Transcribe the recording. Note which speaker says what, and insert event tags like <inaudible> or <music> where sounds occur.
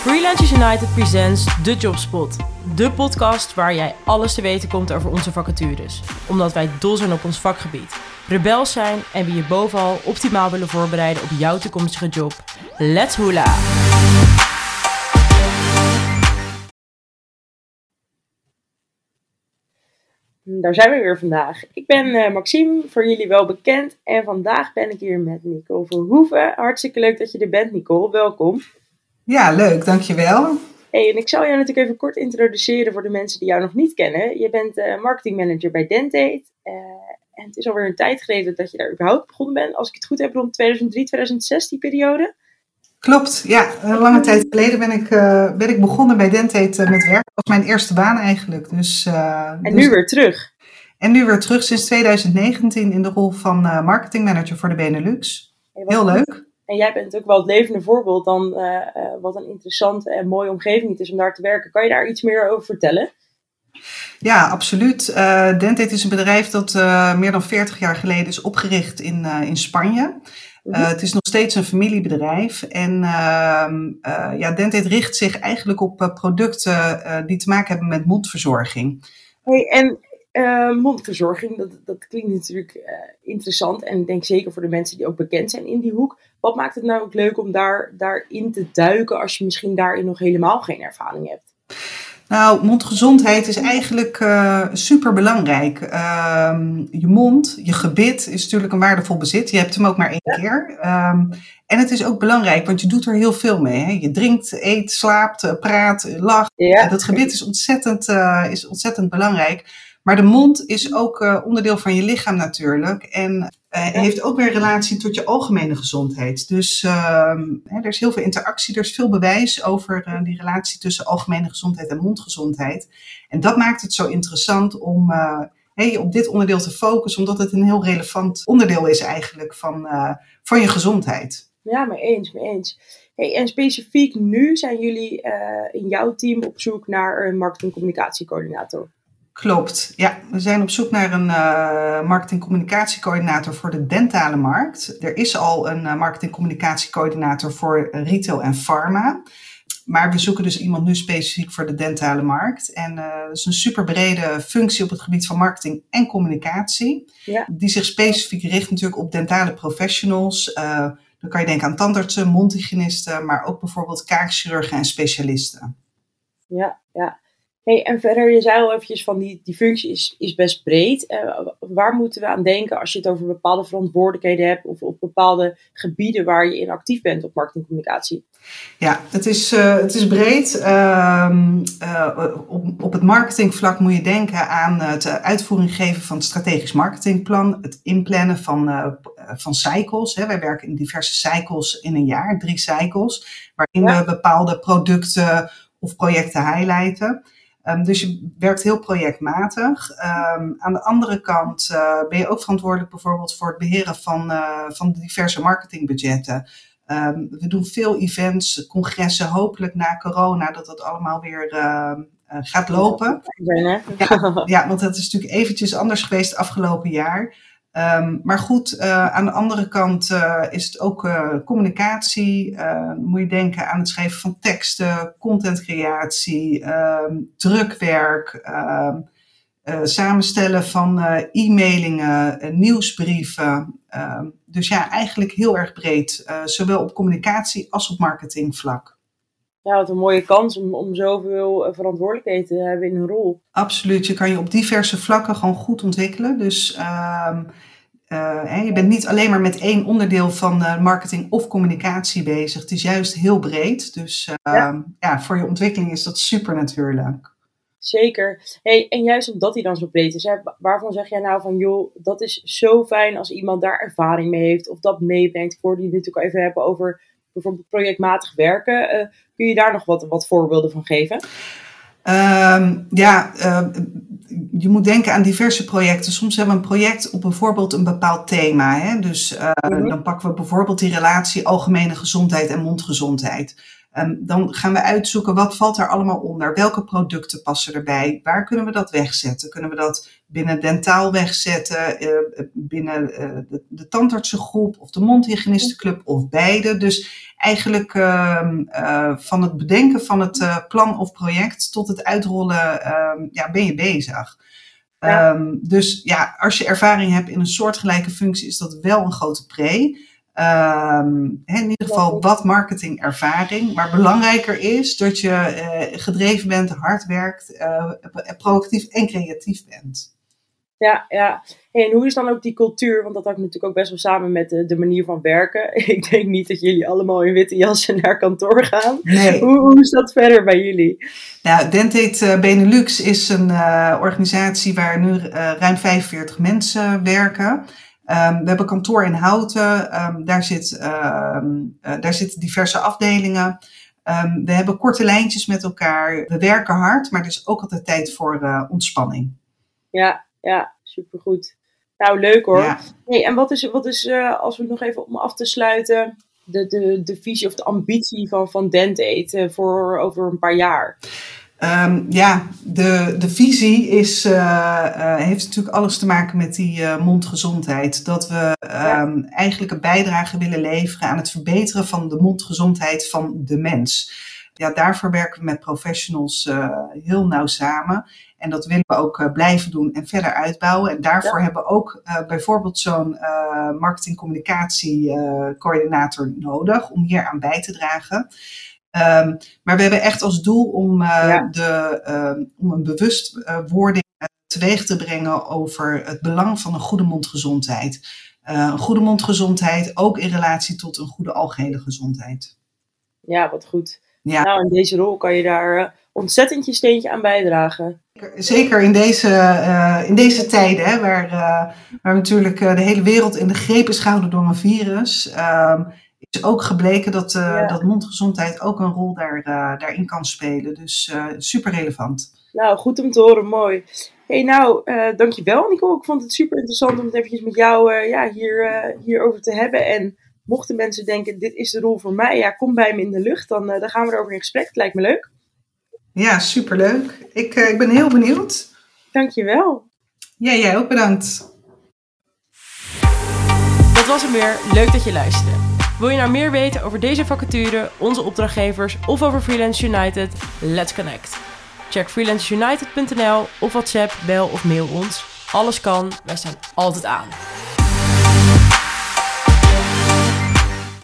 Speaker 1: Freelancers United presents The Jobspot. De podcast waar jij alles te weten komt over onze vacatures. Omdat wij dol zijn op ons vakgebied. Rebels zijn en we je bovenal optimaal willen voorbereiden op jouw toekomstige job. Let's hula! Daar zijn we weer vandaag. Ik ben eh, Maxime, voor jullie wel bekend. En vandaag ben ik hier met Nicole Verhoeven. Hartstikke leuk dat je er bent, Nicole. Welkom.
Speaker 2: Ja, leuk, dankjewel.
Speaker 1: Hey, en ik zal jou natuurlijk even kort introduceren voor de mensen die jou nog niet kennen. Je bent uh, marketingmanager bij Dentate. Uh, en het is alweer een tijd geleden dat je daar überhaupt begonnen bent. Als ik het goed heb, rond 2003, 2006, die periode.
Speaker 2: Klopt, ja. Een lange tijd geleden ben ik, uh, ben ik begonnen bij Dentate met werk. Dat was mijn eerste baan eigenlijk. Dus,
Speaker 1: en
Speaker 2: dus...
Speaker 1: nu weer terug.
Speaker 2: En nu weer terug sinds 2019 in de rol van marketingmanager voor de Benelux. Heel leuk.
Speaker 1: En jij bent ook wel het levende voorbeeld dan uh, uh, wat een interessante en mooie omgeving het is om daar te werken. Kan je daar iets meer over vertellen?
Speaker 2: Ja, absoluut. Uh, Dentate is een bedrijf dat meer dan 40 jaar geleden is opgericht in, in Spanje. Mm-hmm. het is nog steeds een familiebedrijf. En ehm, ja, Dentate richt zich eigenlijk op producten die te maken hebben met mondverzorging.
Speaker 1: Hey, en uh, mondverzorging, dat, dat klinkt natuurlijk uh, interessant. En ik denk zeker voor de mensen die ook bekend zijn in die hoek. Wat maakt het nou ook leuk om daar, daarin te duiken als je misschien daarin nog helemaal geen ervaring hebt?
Speaker 2: Nou, mondgezondheid is eigenlijk uh, super belangrijk. je mond, je gebit is natuurlijk een waardevol bezit. Je hebt hem ook maar één ja. keer. Um, en het is ook belangrijk, want je doet er heel veel mee. Hè? Je drinkt, eet, slaapt, praat, lacht. Ja. Dat gebit is ontzettend, is ontzettend belangrijk. Maar de mond is ook uh, onderdeel van je lichaam natuurlijk. En uh, heeft ook weer relatie tot je algemene gezondheid. Dus uh, hè, er is heel veel interactie, er is veel bewijs over uh, die relatie tussen algemene gezondheid en mondgezondheid. En dat maakt het zo interessant om hey, op dit onderdeel te focussen, omdat het een heel relevant onderdeel is eigenlijk van, van je gezondheid.
Speaker 1: Ja, mee eens, mee eens. Hey, en specifiek nu zijn jullie in jouw team op zoek naar een marketing-communicatiecoördinator.
Speaker 2: Klopt, ja. We zijn op zoek naar een uh, marketing-communicatiecoördinator voor de dentale markt. Er is al een uh, marketing-communicatiecoördinator voor retail en pharma. Maar we zoeken dus iemand nu specifiek voor de dentale markt. En uh, dat is een super brede functie op het gebied van marketing en communicatie. Ja. Die zich specifiek richt natuurlijk op dentale professionals. dan kan je denken aan tandartsen, mondhygiënisten, maar ook bijvoorbeeld kaakchirurgen en specialisten.
Speaker 1: Ja, ja. Hey, en verder, je zei al eventjes van die, die functie is, is best breed. Uh, waar moeten we aan denken als je het over bepaalde verantwoordelijkheden hebt of op bepaalde gebieden waar je in actief bent op marketingcommunicatie?
Speaker 2: Ja, het is, uh, het is breed. Uh, op, op het marketingvlak moet je denken aan het uitvoering geven van het strategisch marketingplan, het inplannen van, van cycles. Hè. Wij werken in diverse cycles in een jaar, drie cycles, waarin ja. we bepaalde producten of projecten highlighten. Um, dus je werkt heel projectmatig. Um, aan de andere kant uh, ben je ook verantwoordelijk bijvoorbeeld voor het beheren van, uh, van de diverse marketingbudgetten. Um, we doen veel events, congressen, hopelijk na corona dat dat allemaal weer uh, gaat lopen. Ja, ja, want dat is natuurlijk eventjes anders geweest afgelopen jaar. Um, maar goed, uh, aan de andere kant uh, is het ook uh, communicatie. moet je denken aan het schrijven van teksten, contentcreatie, um, drukwerk, samenstellen van e-mailingen, nieuwsbrieven. dus ja, eigenlijk heel erg breed, zowel op communicatie als op marketingvlak.
Speaker 1: Ja, wat een mooie kans om, om zoveel verantwoordelijkheden te hebben in een rol.
Speaker 2: Absoluut, je kan je op diverse vlakken gewoon goed ontwikkelen. Dus uh, uh, je bent niet alleen maar met één onderdeel van uh, marketing of communicatie bezig. Het is juist heel breed. Dus uh, ja. ja. voor je ontwikkeling is dat super natuurlijk.
Speaker 1: Zeker. Hey, en juist omdat hij dan zo breed is, hè, waarvan zeg jij nou van, joh, dat is zo fijn als iemand daar ervaring mee heeft of dat meebrengt. Ik hoorde je natuurlijk al even hebben over bijvoorbeeld projectmatig werken. Uh, kun je daar nog wat, wat voorbeelden van geven?
Speaker 2: Um, ja, uh, je moet denken aan diverse projecten. Soms hebben we een project op bijvoorbeeld een bepaald thema. Hè? Dus uh, mm -hmm. dan pakken we bijvoorbeeld die relatie algemene gezondheid en mondgezondheid. Ehm, dan gaan we uitzoeken wat valt er allemaal onder. Welke producten passen erbij? Waar kunnen we dat wegzetten? Kunnen we dat binnen dentaal wegzetten, uh, binnen uh, de, de, tandartsengroep of de mondhygiënistenclub of beide. Dus eigenlijk uh, van het bedenken van het plan of project tot het uitrollen ehm, ja, ben je bezig. Ja. Um, dus ja, als je ervaring hebt in een soortgelijke functie, is dat wel een grote pre. Um, in ieder geval wat marketingervaring. Maar belangrijker is dat je uh, gedreven bent, hard werkt, uh, proactief en creatief bent.
Speaker 1: Ja, ja. En hoe is dan ook die cultuur? Want dat hangt natuurlijk ook best wel samen met de, de manier van werken. <laughs> Ik denk niet dat jullie allemaal in witte jassen naar kantoor gaan. Nee. Hoe, hoe is dat verder bij jullie?
Speaker 2: Nou, Dentate Benelux is een uh, organisatie waar nu ruim 45 mensen werken. Um, we hebben kantoor in Houten. Um, daar, zit, um, uh, daar zitten diverse afdelingen. we hebben korte lijntjes met elkaar. We werken hard, maar er is ook altijd tijd voor ontspanning.
Speaker 1: Ja, ja, supergoed. Nou, leuk hoor. Ja. Hey, en wat is, wat is uh, als we nog even om af te sluiten, de, de, de visie of de ambitie van, van Dentate voor over een paar jaar?
Speaker 2: Um, ja, de, de visie is, uh, uh, heeft natuurlijk alles te maken met die uh, mondgezondheid. Dat we um, eigenlijk een bijdrage willen leveren aan het verbeteren van de mondgezondheid van de mens. Ja, daarvoor werken we met professionals heel nauw samen. En dat willen we ook blijven doen en verder uitbouwen. En daarvoor ja. hebben we ook bijvoorbeeld zo'n marketing-communicatie-coördinator nodig om hier aan bij te dragen. Um, maar we hebben echt als doel om, ja. de, om een bewustwording teweeg te brengen over het belang van een goede mondgezondheid. een goede mondgezondheid, ook in relatie tot een goede algehele gezondheid.
Speaker 1: Ja, wat goed. Ja. Nou, in deze rol kan je daar ontzettend je steentje aan bijdragen.
Speaker 2: Zeker in deze, uh, in deze tijden, hè, waar, uh, waar natuurlijk de hele wereld in de greep is gehouden door een virus, ehm, is ook gebleken dat, ja. dat mondgezondheid ook een rol daar, daarin kan spelen. Dus super relevant.
Speaker 1: Nou, goed om te horen, mooi. hey, nou, dankjewel Nico. Ik vond het super interessant om het eventjes met jou ja, hier, hierover te hebben. En mochten mensen denken, dit is de rol voor mij, ja, kom bij me in de lucht. Dan, dan gaan we erover in gesprek. Het lijkt me leuk.
Speaker 2: Ja, superleuk. Ik, uh, ik ben heel benieuwd.
Speaker 1: Dankjewel.
Speaker 2: Ja, jij ook bedankt.
Speaker 3: Dat was hem weer. Leuk dat je luisterde. Wil je nou meer weten over deze vacature, onze opdrachtgevers of over Freelance United? Let's connect. Check freelanceunited.nl of WhatsApp, bel of mail ons. Alles kan, wij staan altijd aan.